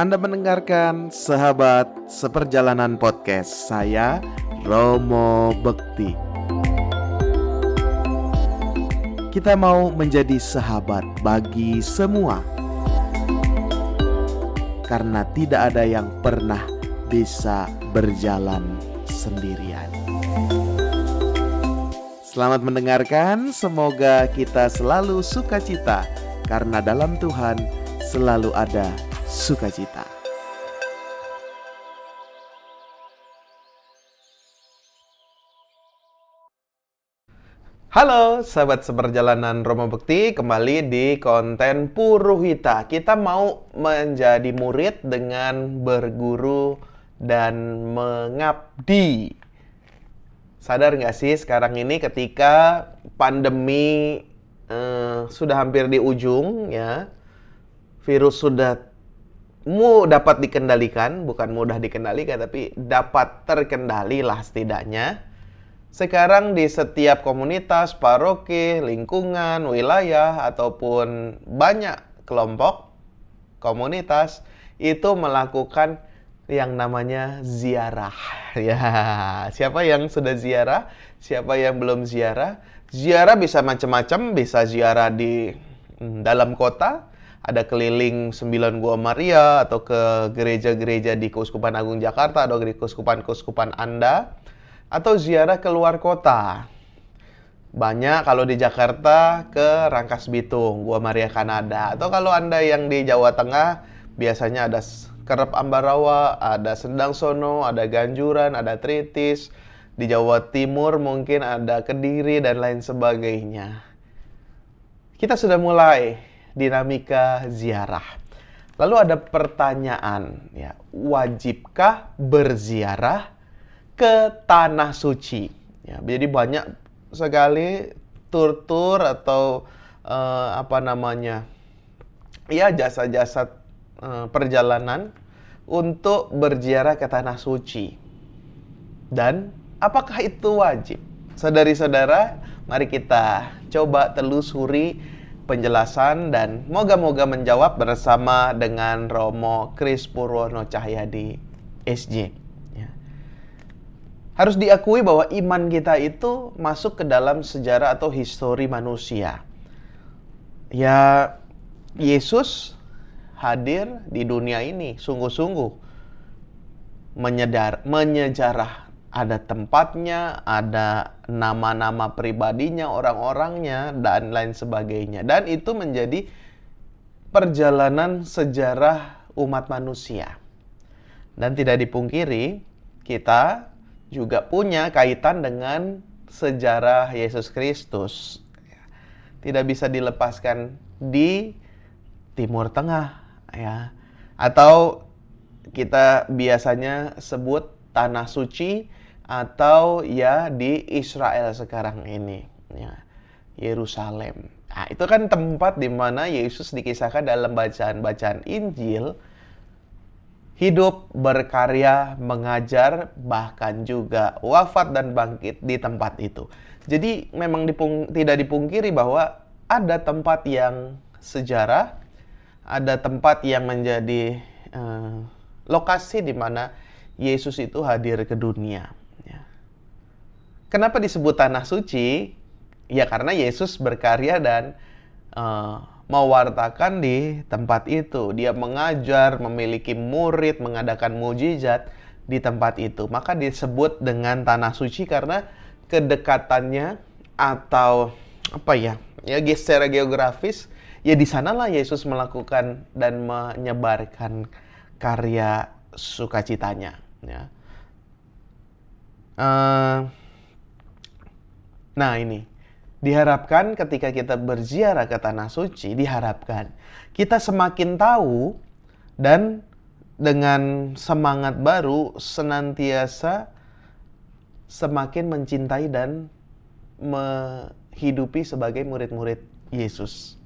Anda mendengarkan Sahabat Seperjalanan Podcast saya Romo Bekti. Kita mau menjadi sahabat bagi semua. Karena tidak ada yang pernah bisa berjalan sendirian. Selamat mendengarkan, semoga kita selalu sukacita karena dalam Tuhan selalu ada sukacita. Halo sahabat seperjalanan Romo Bekti, kembali di konten Puruhita. Kita mau menjadi murid dengan berguru dan mengabdi. Sadar nggak sih sekarang ini ketika pandemi eh, sudah hampir di ujung ya, virus sudah mu dapat dikendalikan, bukan mudah dikendalikan, tapi dapat terkendali lah setidaknya. Sekarang di setiap komunitas, paroki, lingkungan, wilayah, ataupun banyak kelompok komunitas itu melakukan yang namanya ziarah. Ya, siapa yang sudah ziarah? Siapa yang belum ziarah? Ziarah bisa macam-macam, bisa ziarah di mm, dalam kota, ada keliling sembilan gua Maria atau ke gereja-gereja di Keuskupan Agung Jakarta atau di keuskupan-keuskupan Anda atau ziarah ke luar kota. Banyak kalau di Jakarta ke Rangkas Bitung, Gua Maria Kanada. Atau kalau Anda yang di Jawa Tengah biasanya ada Kerep Ambarawa, ada Sendang Sono, ada Ganjuran, ada Tritis. Di Jawa Timur mungkin ada Kediri dan lain sebagainya. Kita sudah mulai dinamika ziarah. Lalu ada pertanyaan, ya, wajibkah berziarah ke tanah suci? Ya, jadi banyak sekali tur-tur atau uh, apa namanya, ya jasa-jasa uh, perjalanan untuk berziarah ke tanah suci. Dan apakah itu wajib? Saudari-saudara, mari kita coba telusuri penjelasan dan moga-moga menjawab bersama dengan Romo Kris Purwono Cahyadi SJ. Ya. Harus diakui bahwa iman kita itu masuk ke dalam sejarah atau histori manusia. Ya, Yesus hadir di dunia ini sungguh-sungguh menyedar menyejarah ada tempatnya, ada nama-nama pribadinya, orang-orangnya dan lain sebagainya. Dan itu menjadi perjalanan sejarah umat manusia. Dan tidak dipungkiri, kita juga punya kaitan dengan sejarah Yesus Kristus. Tidak bisa dilepaskan di Timur Tengah ya atau kita biasanya sebut tanah suci atau ya di Israel sekarang ini ya Yerusalem. Nah, itu kan tempat di mana Yesus dikisahkan dalam bacaan-bacaan Injil hidup, berkarya, mengajar, bahkan juga wafat dan bangkit di tempat itu. Jadi memang dipung tidak dipungkiri bahwa ada tempat yang sejarah, ada tempat yang menjadi uh, lokasi di mana Yesus itu hadir ke dunia. Kenapa disebut tanah suci? Ya karena Yesus berkarya dan uh, mewartakan di tempat itu. Dia mengajar, memiliki murid, mengadakan mujizat di tempat itu. Maka disebut dengan tanah suci karena kedekatannya atau apa ya? Ya secara geografis ya di sanalah Yesus melakukan dan menyebarkan karya sukacitanya. Ya. Uh, nah ini diharapkan ketika kita berziarah ke tanah suci diharapkan kita semakin tahu dan dengan semangat baru senantiasa semakin mencintai dan menghidupi sebagai murid-murid Yesus.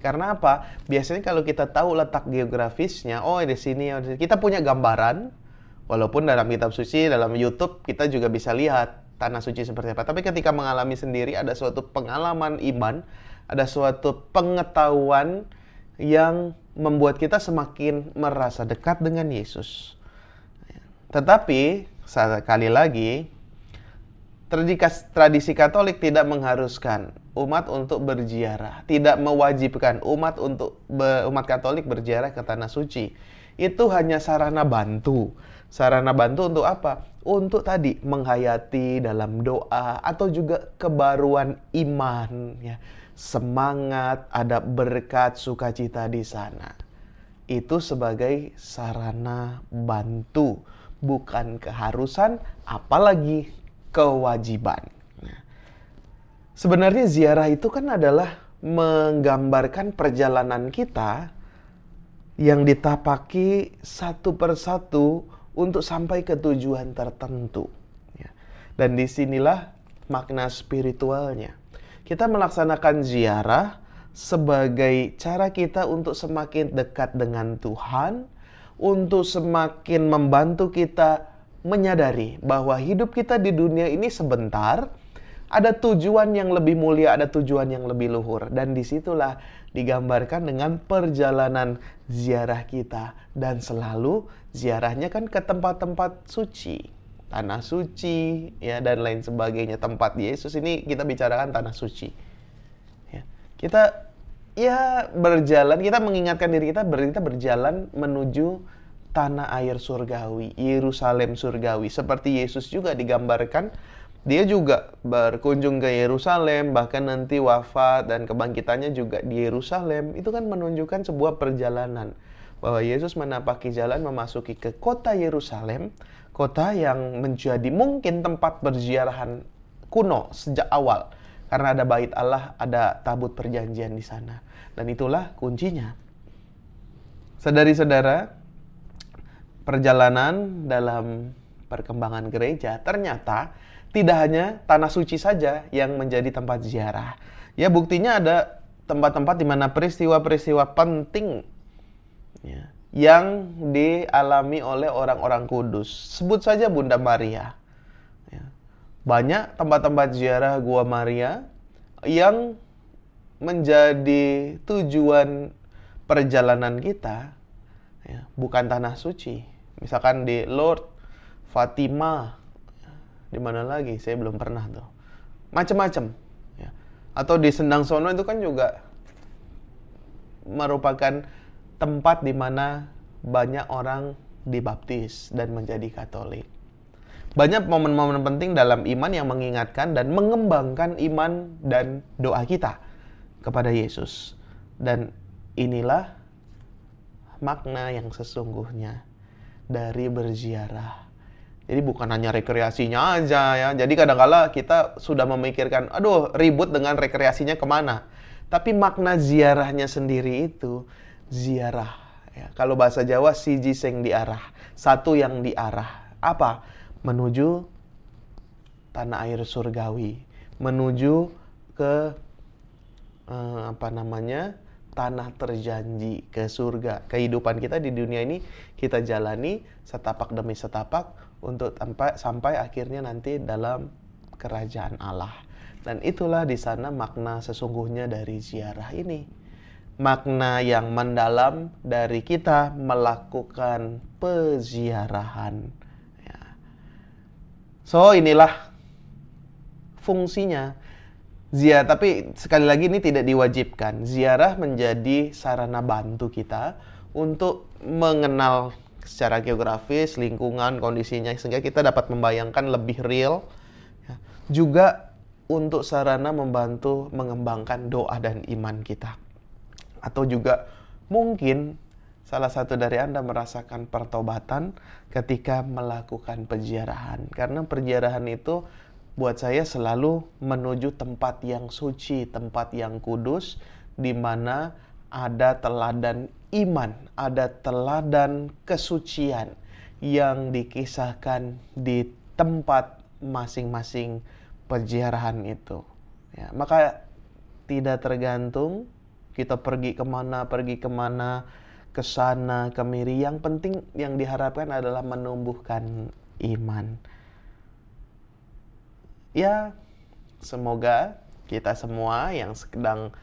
Karena apa? Biasanya kalau kita tahu letak geografisnya, oh di sini, oh, kita punya gambaran. Walaupun dalam kitab suci, dalam YouTube kita juga bisa lihat tanah suci seperti apa. Tapi ketika mengalami sendiri ada suatu pengalaman iman, ada suatu pengetahuan yang membuat kita semakin merasa dekat dengan Yesus. Tetapi sekali lagi tradisi Katolik tidak mengharuskan umat untuk berziarah, tidak mewajibkan umat untuk umat Katolik berziarah ke tanah suci. Itu hanya sarana bantu. Sarana bantu untuk apa? Untuk tadi menghayati dalam doa atau juga kebaruan iman ya semangat, ada berkat sukacita di sana. Itu sebagai sarana bantu, bukan keharusan, apalagi kewajiban. Sebenarnya ziarah itu kan adalah menggambarkan perjalanan kita yang ditapaki satu persatu untuk sampai ke tujuan tertentu. Ya. Dan di sinilah makna spiritualnya. Kita melaksanakan ziarah sebagai cara kita untuk semakin dekat dengan Tuhan, untuk semakin membantu kita menyadari bahwa hidup kita di dunia ini sebentar, ada tujuan yang lebih mulia, ada tujuan yang lebih luhur. Dan di situlah digambarkan dengan perjalanan ziarah kita. Dan selalu ziarahnya kan ke tempat-tempat suci tanah suci ya dan lain sebagainya tempat Yesus ini kita bicarakan tanah suci ya. kita ya berjalan kita mengingatkan diri kita kita berjalan menuju tanah air surgawi Yerusalem surgawi seperti Yesus juga digambarkan dia juga berkunjung ke Yerusalem bahkan nanti wafat dan kebangkitannya juga di Yerusalem itu kan menunjukkan sebuah perjalanan bahwa Yesus menapaki jalan memasuki ke kota Yerusalem kota yang menjadi mungkin tempat berziarahan kuno sejak awal karena ada bait Allah, ada tabut perjanjian di sana. Dan itulah kuncinya. Saudari-saudara, perjalanan dalam perkembangan gereja ternyata tidak hanya tanah suci saja yang menjadi tempat ziarah. Ya buktinya ada tempat-tempat di mana peristiwa-peristiwa penting ya, yang dialami oleh orang-orang kudus. Sebut saja Bunda Maria. Ya. Banyak tempat-tempat ziarah Gua Maria yang menjadi tujuan perjalanan kita, ya, bukan tanah suci. Misalkan di Lord Fatima, di mana lagi? Saya belum pernah tuh. Macam-macam. Ya. Atau di Sendang Sono itu kan juga merupakan tempat di mana banyak orang dibaptis dan menjadi Katolik. Banyak momen-momen penting dalam iman yang mengingatkan dan mengembangkan iman dan doa kita kepada Yesus. Dan inilah makna yang sesungguhnya dari berziarah. Jadi bukan hanya rekreasinya aja ya. Jadi kadang-kala kita sudah memikirkan, aduh ribut dengan rekreasinya ke mana. Tapi makna ziarahnya sendiri itu ziarah. Ya, kalau bahasa Jawa siji sing diarah, satu yang diarah. Apa? Menuju tanah air surgawi, menuju ke eh, apa namanya? Tanah terjanji ke surga. Kehidupan kita di dunia ini kita jalani setapak demi setapak untuk sampai sampai akhirnya nanti dalam kerajaan Allah. Dan itulah di sana makna sesungguhnya dari ziarah ini makna yang mendalam dari kita melakukan peziarahan. Ya. So inilah fungsinya ziarah. Tapi sekali lagi ini tidak diwajibkan. Ziarah menjadi sarana bantu kita untuk mengenal secara geografis lingkungan kondisinya sehingga kita dapat membayangkan lebih real. Ya. Juga untuk sarana membantu mengembangkan doa dan iman kita atau juga mungkin salah satu dari Anda merasakan pertobatan ketika melakukan peziarahan. Karena peziarahan itu buat saya selalu menuju tempat yang suci, tempat yang kudus, di mana ada teladan iman, ada teladan kesucian yang dikisahkan di tempat masing-masing peziarahan itu. Ya, maka tidak tergantung kita pergi ke mana, pergi ke mana, ke sana, kemiri. Yang penting yang diharapkan adalah menumbuhkan iman. Ya, semoga kita semua yang sedang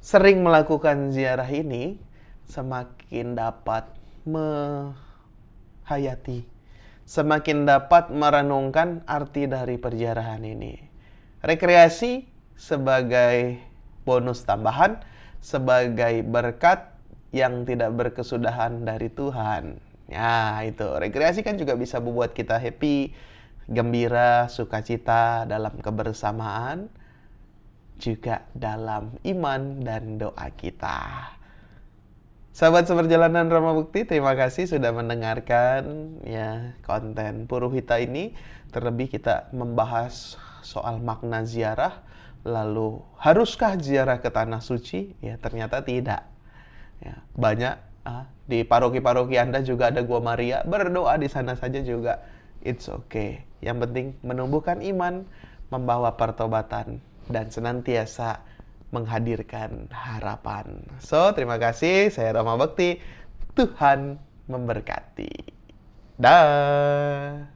sering melakukan ziarah ini semakin dapat menghayati, semakin dapat merenungkan arti dari perjalanan ini. Rekreasi sebagai bonus tambahan, sebagai berkat yang tidak berkesudahan dari Tuhan. Ya, itu. Rekreasi kan juga bisa membuat kita happy, gembira, sukacita dalam kebersamaan juga dalam iman dan doa kita. Sahabat seperjalanan Roma Bukti, terima kasih sudah mendengarkan ya konten Puruhita ini. Terlebih kita membahas soal makna ziarah, lalu haruskah ziarah ke tanah suci? Ya ternyata tidak. Ya, banyak ah, di paroki-paroki Anda juga ada gua Maria, berdoa di sana saja juga. It's okay. Yang penting menumbuhkan iman, membawa pertobatan dan senantiasa menghadirkan harapan. So, terima kasih. Saya Rama Bekti. Tuhan memberkati. Dah.